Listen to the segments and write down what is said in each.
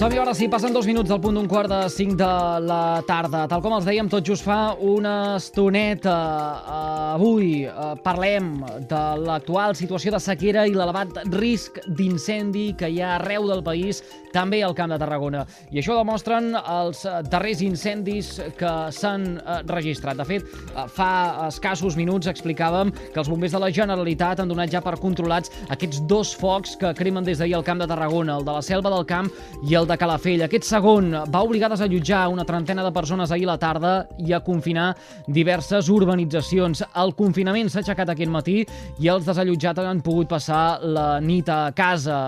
Som-hi ara sí, passen dos minuts del punt d'un quart de cinc de la tarda. Tal com els dèiem, tot just fa una estoneta. Uh, avui uh, parlem de l'actual situació de sequera i l'elevat risc d'incendi que hi ha arreu del país, també al Camp de Tarragona. I això demostren els darrers incendis que s'han uh, registrat. De fet, fa escassos minuts explicàvem que els bombers de la Generalitat han donat ja per controlats aquests dos focs que cremen des d'ahir al Camp de Tarragona, el de la Selva del Camp i el de Calafell. Aquest segon va obligar a desallotjar una trentena de persones ahir a la tarda i a confinar diverses urbanitzacions. El confinament s'ha aixecat aquest matí i els desallotjats han pogut passar la nit a casa.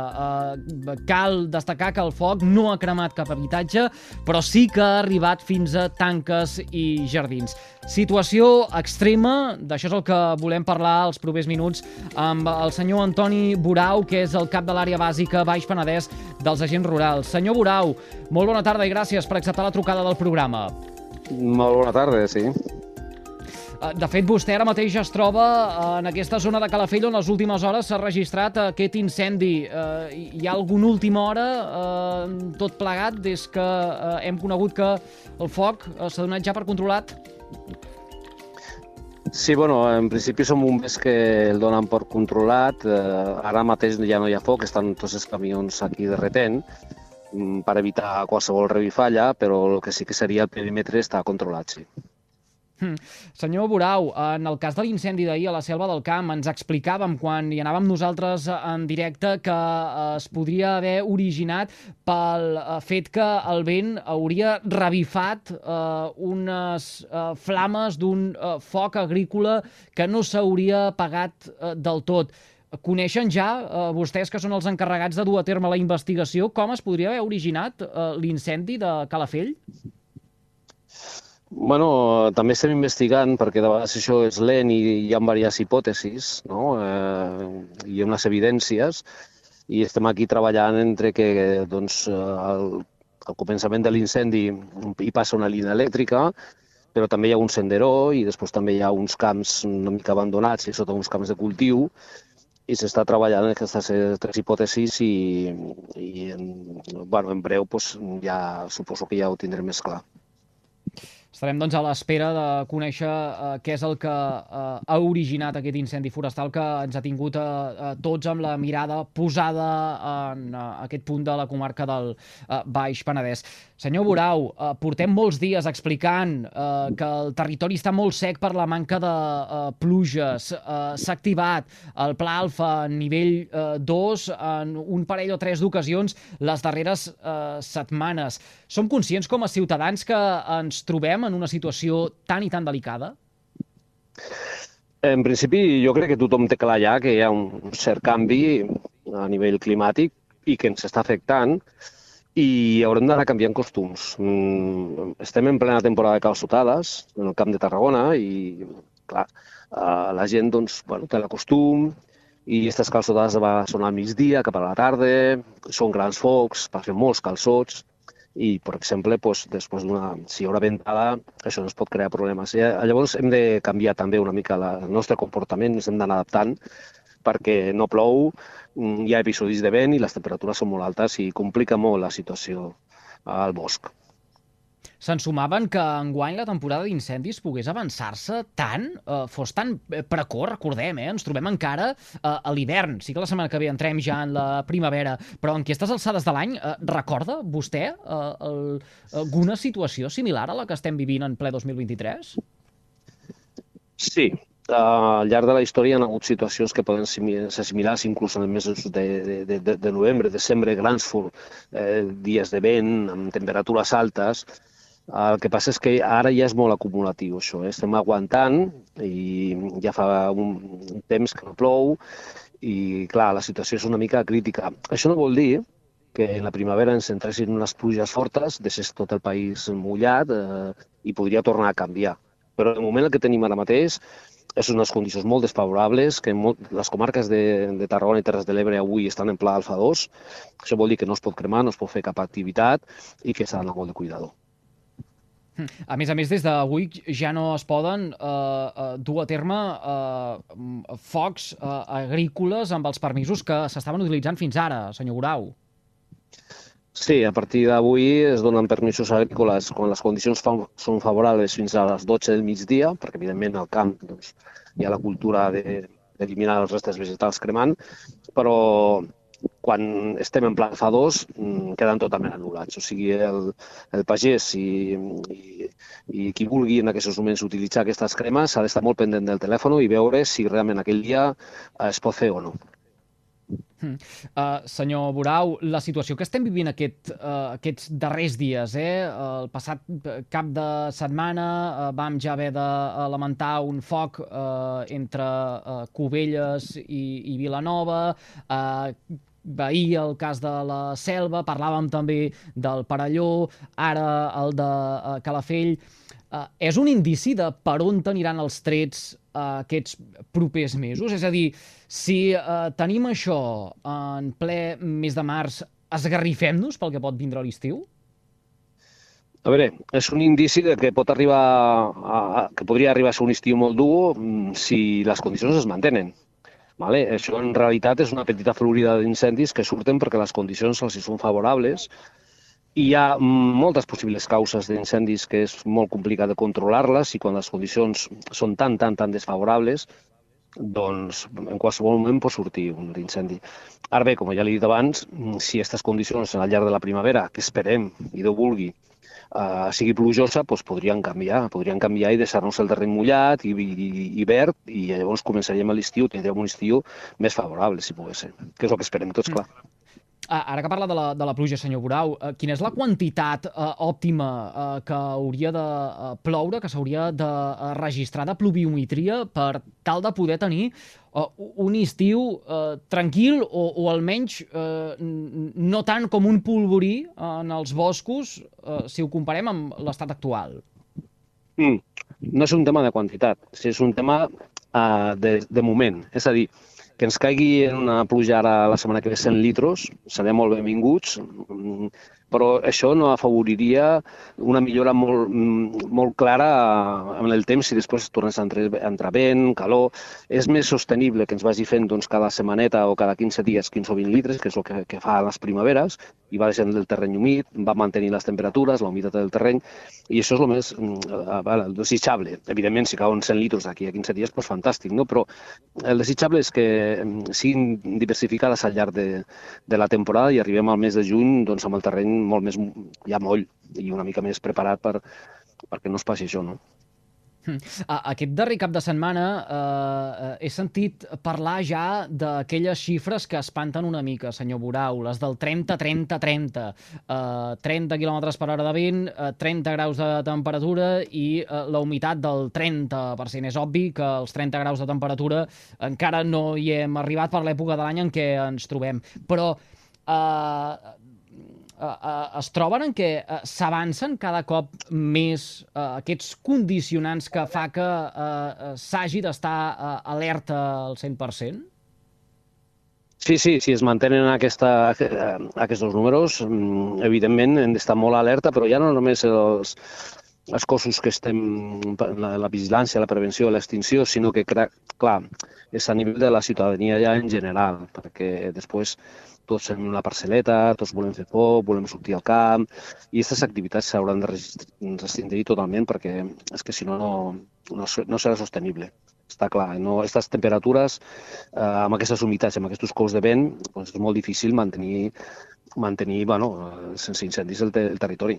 Eh, cal destacar que el foc no ha cremat cap habitatge, però sí que ha arribat fins a tanques i jardins. Situació extrema, d'això és el que volem parlar els propers minuts amb el senyor Antoni Borau, que és el cap de l'àrea bàsica Baix Penedès dels agents rurals. Senyor Borau, molt bona tarda i gràcies per acceptar la trucada del programa. Molt bona tarda, sí. De fet, vostè ara mateix es troba en aquesta zona de Calafell on les últimes hores s'ha registrat aquest incendi. Hi ha alguna última hora, tot plegat, des que hem conegut que el foc s'ha donat ja per controlat? Sí, bueno, en principi som bombers que el donen per controlat. Eh, ara mateix ja no hi ha foc, estan tots els camions aquí derretent mm, per evitar qualsevol revifalla, però el que sí que seria el perímetre està controlat, sí. Hmm. Senyor Borau, en el cas de l'incendi d'ahir a la Selva del Camp, ens explicàvem quan hi anàvem nosaltres en directe que eh, es podria haver originat pel eh, fet que el vent hauria revifat eh, unes eh, flames d'un eh, foc agrícola que no s'hauria apagat eh, del tot. Coneixen ja, eh, vostès que són els encarregats de dur a terme la investigació, com es podria haver originat eh, l'incendi de Calafell? Bueno, també estem investigant, perquè de vegades això és lent i hi ha diverses hipòtesis, no? eh, hi ha unes evidències, i estem aquí treballant entre que doncs, al, al començament de l'incendi hi passa una línia elèctrica, però també hi ha un senderó i després també hi ha uns camps una mica abandonats i sota uns camps de cultiu, i s'està treballant en aquestes tres hipòtesis i, i en, bueno, en breu doncs, ja suposo que ja ho tindrem més clar. Estarem doncs, a l'espera de conèixer eh, què és el que eh, ha originat aquest incendi forestal que ens ha tingut eh, a tots amb la mirada posada en eh, aquest punt de la comarca del eh, Baix Penedès. Senyor Borau, eh, portem molts dies explicant eh, que el territori està molt sec per la manca de eh, pluges. Eh, S'ha activat el Pla Alfa a nivell eh, 2 en un parell o tres d'ocasions les darreres eh, setmanes. Som conscients com a ciutadans que ens trobem en una situació tan i tan delicada? En principi, jo crec que tothom té clar ja que hi ha un cert canvi a nivell climàtic i que ens està afectant i haurem d'anar canviant costums. Mm, estem en plena temporada de calçotades en el camp de Tarragona i, clar, eh, la gent doncs, bueno, té la costum i aquestes calçotades són al migdia, cap a la tarda, són grans focs, passen molts calçots, i, per exemple, doncs, després d'una, si hi haurà ventada, això es pot crear problemes. Eh, llavors hem de canviar també una mica la, el nostre comportament, ens hem d'anar adaptant perquè no plou, mm, hi ha episodis de vent i les temperatures són molt altes i complica molt la situació al bosc. Se'n sumaven que enguany la temporada d'incendis pogués avançar-se tant, eh, fos tan eh, precoç, recordem, eh? ens trobem encara eh, a l'hivern. Sí que la setmana que ve entrem ja en la primavera, però en aquestes alçades de l'any, eh, recorda vostè eh, el, alguna situació similar a la que estem vivint en ple 2023? Sí, al llarg de la història hi ha hagut situacions que poden ser similars, inclús en els mesos de, de, de, de novembre, desembre, grans eh, dies de vent, amb temperatures altes, el que passa és que ara ja és molt acumulatiu, això. Eh? Estem aguantant i ja fa un, temps que no plou i, clar, la situació és una mica crítica. Això no vol dir que en la primavera ens centressin unes pluges fortes, deixés tot el país mullat eh, i podria tornar a canviar. Però de moment el que tenim ara mateix és unes condicions molt desfavorables, que molt, les comarques de, de Tarragona i Terres de l'Ebre avui estan en pla alfa 2. Això vol dir que no es pot cremar, no es pot fer cap activitat i que s'ha d'anar molt de cuidador. A més a més, des d'avui ja no es poden eh, uh, dur a terme eh, focs eh, agrícoles amb els permisos que s'estaven utilitzant fins ara, senyor Grau. Sí, a partir d'avui es donen permisos agrícoles quan les condicions fa, són favorables fins a les 12 del migdia, perquè evidentment al camp doncs, hi ha la cultura d'eliminar de, els restes vegetals cremant, però quan estem en pla fa 2 mm, queden totalment anul·lats. O sigui, el, el pagès i, i, i qui vulgui en aquests moments utilitzar aquestes cremes ha d'estar molt pendent del telèfon i veure si realment aquell dia es pot fer o no. Uh, senyor Borau, la situació que estem vivint aquest, uh, aquests darrers dies, eh? el passat cap de setmana uh, vam ja haver de uh, lamentar un foc uh, entre uh, Cubelles i, i Vilanova, uh, ahir el cas de la Selva, parlàvem també del Parelló, ara el de uh, Calafell. Uh, és un indici de per on aniran els trets uh, aquests propers mesos? És a dir, si uh, tenim això en ple mes de març, esgarrifem-nos pel que pot vindre a l'estiu? A veure, és un indici de que pot arribar a, a, que podria arribar a ser un estiu molt dur mm, si les condicions es mantenen. Vale? Això en realitat és una petita florida d'incendis que surten perquè les condicions els hi són favorables hi ha moltes possibles causes d'incendis que és molt complicat de controlar-les i quan les condicions són tan, tan, tan desfavorables, doncs en qualsevol moment pot sortir un incendi. Ara bé, com ja l'he dit abans, si aquestes condicions al llarg de la primavera, que esperem i Déu vulgui, uh, sigui plujosa, doncs podrien canviar, podrien canviar i deixar-nos el terreny mullat i, i, i verd i llavors començaríem l'estiu, tindríem un estiu més favorable, si pogués ser, que és el que esperem tots, clar. Mm. Ah, ara que parla de la, de la pluja, senyor Borau, eh, quina és la quantitat eh, òptima eh, que hauria de eh, ploure, que s'hauria de eh, registrar de pluviometria per tal de poder tenir eh, un estiu eh, tranquil o, o almenys eh, no tant com un polvorí en els boscos eh, si ho comparem amb l'estat actual? Mm. No és un tema de quantitat, és un tema eh, de, de moment. És a dir, que ens caigui una pluja ara la setmana que ve 100 litros, serem molt benvinguts, però això no afavoriria una millora molt, molt clara en el temps si després tornes a entrar, vent, calor. És més sostenible que ens vagi fent doncs, cada setmaneta o cada 15 dies 15 o 20 litres, que és el que, que fa a les primaveres, i va deixant el terreny humit, va mantenir les temperatures, la humitat del terreny, i això és el més eh, el desitjable. Evidentment, si cauen 100 litres d'aquí a 15 dies, doncs fantàstic, no? però el desitjable és que siguin diversificades al llarg de, de la temporada i arribem al mes de juny doncs, amb el terreny molt més, ja moll i una mica més preparat per, perquè no es passi això, no? Hm. Aquest darrer cap de setmana eh, he sentit parlar ja d'aquelles xifres que espanten una mica, senyor Borau, les del 30-30-30, eh, 30 km per hora de vent, eh, 30 graus de temperatura i eh, la humitat del 30%. És obvi que els 30 graus de temperatura encara no hi hem arribat per l'època de l'any en què ens trobem, però eh, eh, es troben en què eh, s'avancen cada cop més eh, aquests condicionants que fa que eh, eh s'hagi d'estar eh, alerta al 100%? Sí, sí, si es mantenen aquesta, aquests números, mm, evidentment hem d'estar molt alerta, però ja no només els, els cossos que estem, la, la vigilància, la prevenció, l'extinció, sinó que, clar, és a nivell de la ciutadania ja en general, perquè després tots en una parcel·leta, tots volem fer foc, volem sortir al camp, i aquestes activitats s'hauran de restringir totalment perquè és que si no, no, no, no serà sostenible. Està clar, no, aquestes temperatures, eh, amb aquestes humitats, amb aquests cous de vent, doncs és molt difícil mantenir, mantenir bueno, sense incendis el, te el territori.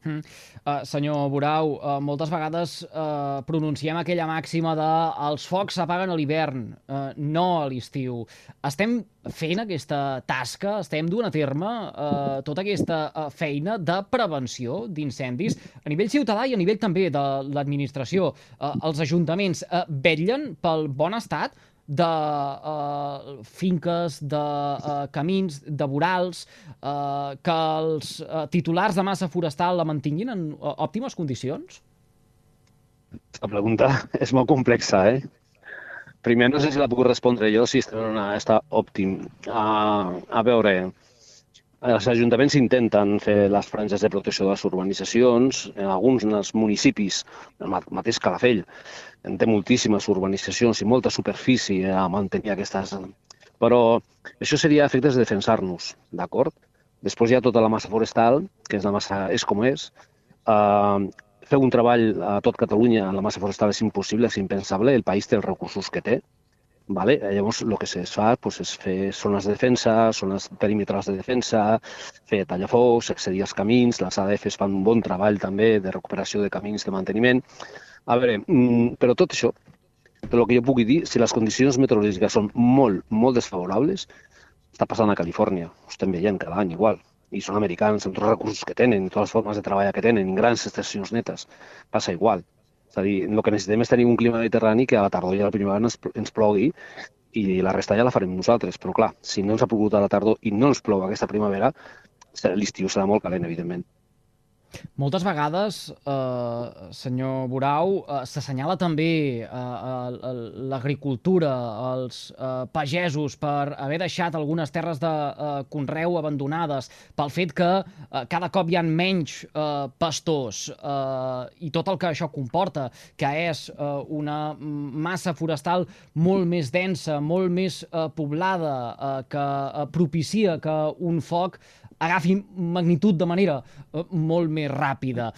Mm. Uh, senyor Borau, uh, moltes vegades uh, pronunciem aquella màxima de els focs s'apaguen a l'hivern, uh, no a l'estiu. Estem fent aquesta tasca, estem duent a terme uh, tota aquesta uh, feina de prevenció d'incendis a nivell ciutadà i a nivell també de l'administració. Uh, els ajuntaments uh, vetllen pel bon estat de uh, finques, de uh, camins, de vorals, uh, que els uh, titulars de massa forestal la mantinguin en uh, òptimes condicions? La pregunta és molt complexa, eh? Primer, no sé si la puc respondre jo, si està, està òptim. Uh, a veure, els ajuntaments intenten fer les franges de protecció de les urbanitzacions, en alguns dels municipis, el mateix Calafell, en té moltíssimes urbanitzacions i molta superfície a mantenir aquestes... Però això seria efectes de defensar-nos, d'acord? Després hi ha tota la massa forestal, que és la massa és com és. Uh, fer un treball a tot Catalunya en la massa forestal és impossible, és impensable. El país té els recursos que té. Vale? Llavors, el que es fa pues, és fer zones de defensa, zones perímetres de defensa, fer tallafocs, accedir als camins, les ADFs fan un bon treball també de recuperació de camins de manteniment. A veure, mm, però tot això, el que jo puc dir, si les condicions meteorològiques són molt, molt desfavorables, està passant a Califòrnia, ho estem veient cada any igual, i són americans amb tots els recursos que tenen, totes les formes de treball que tenen, grans estacions netes, passa igual. És a dir, el que necessitem és tenir un clima mediterrani que a la tardor i a la primavera ens, ens plogui i la resta ja la farem nosaltres. Però clar, si no ens ha plogut a la tardor i no ens plou aquesta primavera, l'estiu serà molt calent, evidentment. Moltes vegades, eh, senyor Borau, eh, s'assenyala també eh, l'agricultura, els eh, pagesos, per haver deixat algunes terres de eh, conreu abandonades, pel fet que eh, cada cop hi ha menys eh, pastors eh, i tot el que això comporta, que és eh, una massa forestal molt més densa, molt més eh, poblada, eh, que eh, propicia que un foc agafi magnitud de manera eh, molt més ràpida.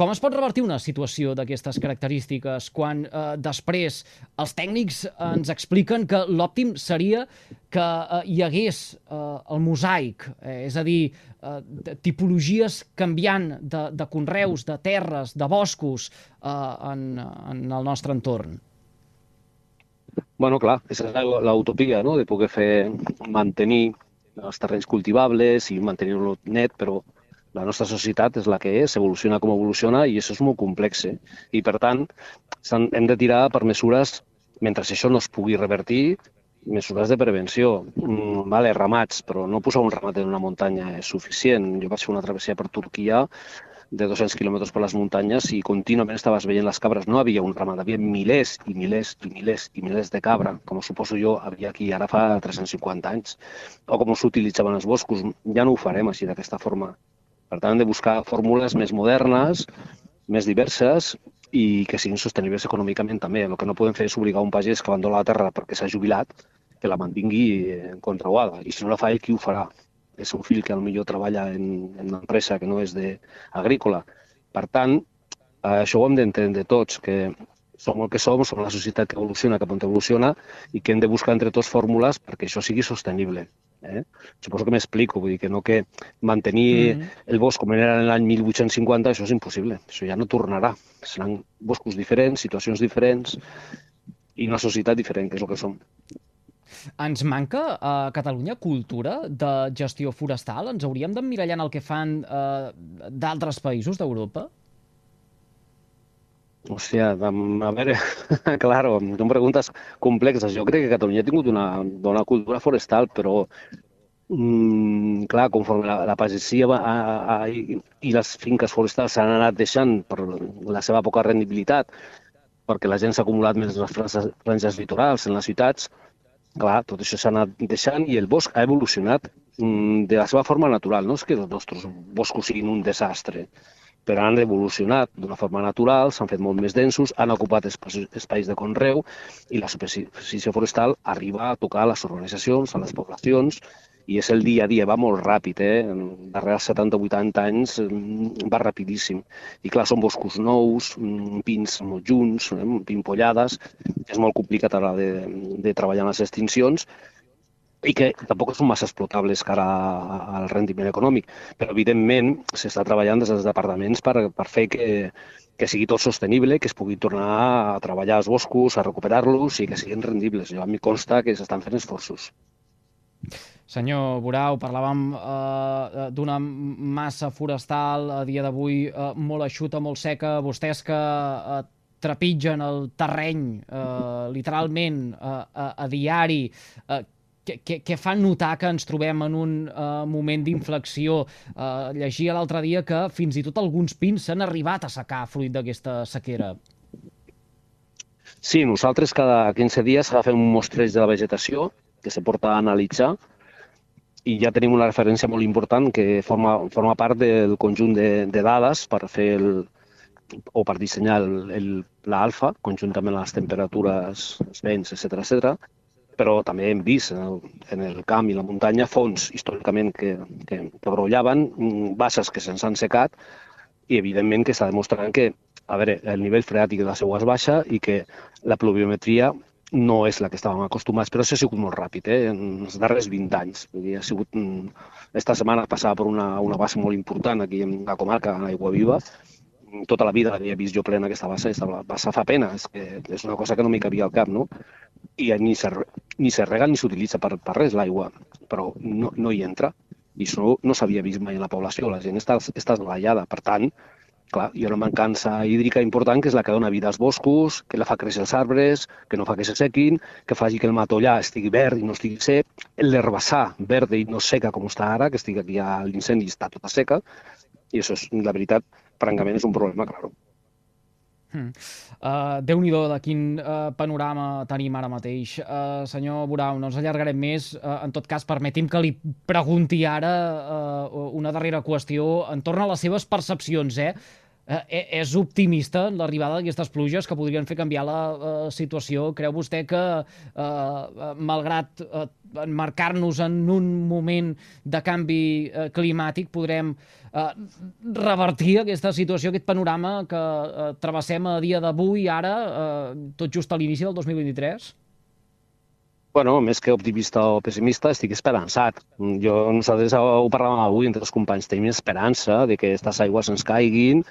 Com es pot revertir una situació d'aquestes característiques quan eh, després els tècnics ens expliquen que l'òptim seria que eh, hi hagués eh, el mosaic, eh, és a dir, eh, tipologies canviant de, de conreus, de terres, de boscos eh, en, en el nostre entorn? Bueno, clar, és l'utopia, no?, de poder fer, mantenir els terrenys cultivables i mantenir-lo net, però la nostra societat és la que és, evoluciona com evoluciona i això és molt complex. Eh? I per tant, hem de tirar per mesures, mentre això no es pugui revertir, mesures de prevenció. Mm, vale, ramats, però no posar un ramat en una muntanya és suficient. Jo vaig fer una travessia per Turquia de 200 quilòmetres per les muntanyes i contínuament estaves veient les cabres. No havia un ramat, havia milers i milers i milers i milers de cabra, com suposo jo havia aquí ara fa 350 anys, o com s'utilitzaven els boscos. Ja no ho farem així d'aquesta forma. Per tant, hem de buscar fórmules més modernes, més diverses i que siguin sostenibles econòmicament també. El que no podem fer és obligar un pagès que abandona la terra perquè s'ha jubilat que la mantingui contrauada. I si no la fa ell, qui ho farà? És un fill que millor treballa en, en una empresa que no és de agrícola. Per tant, això ho hem d'entendre tots, que som el que som, som la societat que evoluciona cap on evoluciona i que hem de buscar entre tots fórmules perquè això sigui sostenible. Eh? Suposo que m'explico, vull dir que no que mantenir mm -hmm. el bosc com era en l'any 1850, això és impossible, això ja no tornarà. Seran boscos diferents, situacions diferents i una societat diferent, que és el que som. Ens manca a Catalunya cultura de gestió forestal? Ens hauríem d'emmirallar en el que fan eh, d'altres països d'Europa? Hòstia, a veure, claro, són preguntes complexes. Jo crec que Catalunya ha tingut una bona cultura forestal, però mm, clar, conforme la, la pagesia va, a, a, i, i les finques forestals s'han anat deixant per la seva poca rendibilitat, perquè la gent s'ha acumulat més les franges litorals, en les ciutats, Clar, tot això s'ha anat deixant i el bosc ha evolucionat mm, de la seva forma natural. No és que els nostres boscos siguin un desastre, però han evolucionat d'una forma natural, s'han fet molt més densos, han ocupat espais, de conreu i la superfície forestal arriba a tocar a les urbanitzacions, a les poblacions, i és el dia a dia, va molt ràpid, eh? darrere 70 o 80 anys mm, va rapidíssim. I clar, són boscos nous, mm, pins molt junts, eh? pimpollades, és molt complicat a l'hora de, de treballar en les extincions, i que tampoc són massa explotables cara al rendiment econòmic. Però, evidentment, s'està treballant des dels departaments per, per fer que, que sigui tot sostenible, que es pugui tornar a treballar els boscos, a recuperar-los i que siguin rendibles. Jo a mi consta que s'estan fent esforços. Senyor Borau, parlàvem eh, d'una massa forestal a dia d'avui eh, molt eixuta, molt seca. Vostès que eh, trepitgen el terreny eh, literalment eh, a, a diari, eh, que, que, fan notar que ens trobem en un uh, moment d'inflexió. Uh, llegia l'altre dia que fins i tot alguns pins s'han arribat a secar fruit d'aquesta sequera. Sí, nosaltres cada 15 dies agafem un mostreig de la vegetació que se porta a analitzar. I ja tenim una referència molt important que forma, forma part del conjunt de, de dades per fer el, o per dissenyar el, el pla alfa, conjuntament amb les temperatures, els vents, etc etc, però també hem vist en el, en el camp i la muntanya fons històricament que, que, que brollaven, mm, basses que se'ns han secat i evidentment que està demostrant que a veure, el nivell freàtic de la seva és baixa i que la pluviometria no és la que estàvem acostumats, però això ha sigut molt ràpid, eh? en els darrers 20 anys. Vull dir, ha sigut, mm, esta setmana passava per una, una base molt important aquí en la comarca, en Aigua Viva, tota la vida l'havia vist jo plena aquesta bassa, aquesta bassa fa pena, és, que és una cosa que no m'hi cabia al cap, no? I ni se, ni se rega ni s'utilitza per, per res l'aigua, però no, no hi entra. I això no s'havia vist mai en la població, la gent està, està esglaiada. Per tant, clar, hi ha una mancança hídrica important que és la que dona vida als boscos, que la fa créixer els arbres, que no fa que se sequin, que faci que el matollar estigui verd i no estigui sec, l'herbassar verd i no seca com està ara, que estigui aquí a l'incendi i està tota seca, i això és, la veritat, francament, és un problema, clar. Hmm. Uh, Déu-n'hi-do de quin uh, panorama tenim ara mateix. Uh, senyor Burau, no ens allargarem més. Uh, en tot cas, permeti'm que li pregunti ara uh, una darrera qüestió entorn a les seves percepcions. Eh? Eh, és optimista l'arribada d'aquestes pluges que podrien fer canviar la eh, situació? Creu vostè que, eh, eh malgrat eh, marcar-nos en un moment de canvi eh, climàtic, podrem eh, revertir aquesta situació, aquest panorama que eh, travessem a dia d'avui, ara, eh, tot just a l'inici del 2023? Bueno, més que optimista o pessimista, estic esperançat. Jo, nosaltres ho parlàvem avui entre els companys, tenim esperança de que aquestes aigües ens caiguin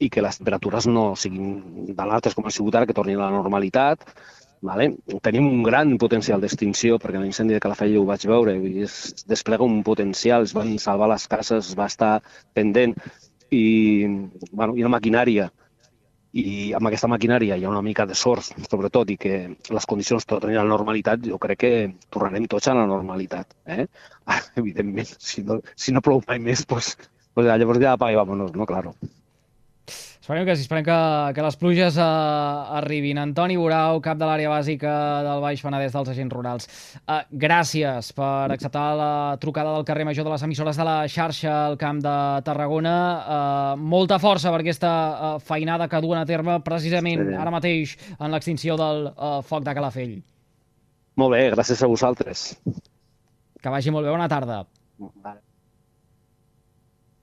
i que les temperatures no siguin tan altes com ha sigut ara, que tornin a la normalitat. Vale? Tenim un gran potencial d'extinció, perquè l'incendi de Calafell ho vaig veure, i es desplega un potencial, es van salvar les cases, es va estar pendent, i, bueno, i la maquinària i amb aquesta maquinària hi ha una mica de sort, sobretot, i que les condicions tornin a la normalitat, jo crec que tornarem tots a la normalitat. Eh? Evidentment, si no, si no plou mai més, pues, pues llavors ja apaga i vámonos, no? Claro. Esperem que sí, esperem que, que les pluges uh, arribin. Antoni Borau, cap de l'àrea bàsica del Baix Penedès dels agents rurals. Uh, gràcies per acceptar la trucada del carrer major de les emissores de la xarxa al Camp de Tarragona. Uh, molta força per aquesta uh, feinada que duen a terme precisament sí. ara mateix en l'extinció del uh, foc de Calafell. Molt bé, gràcies a vosaltres. Que vagi molt bé, bona tarda. Vale.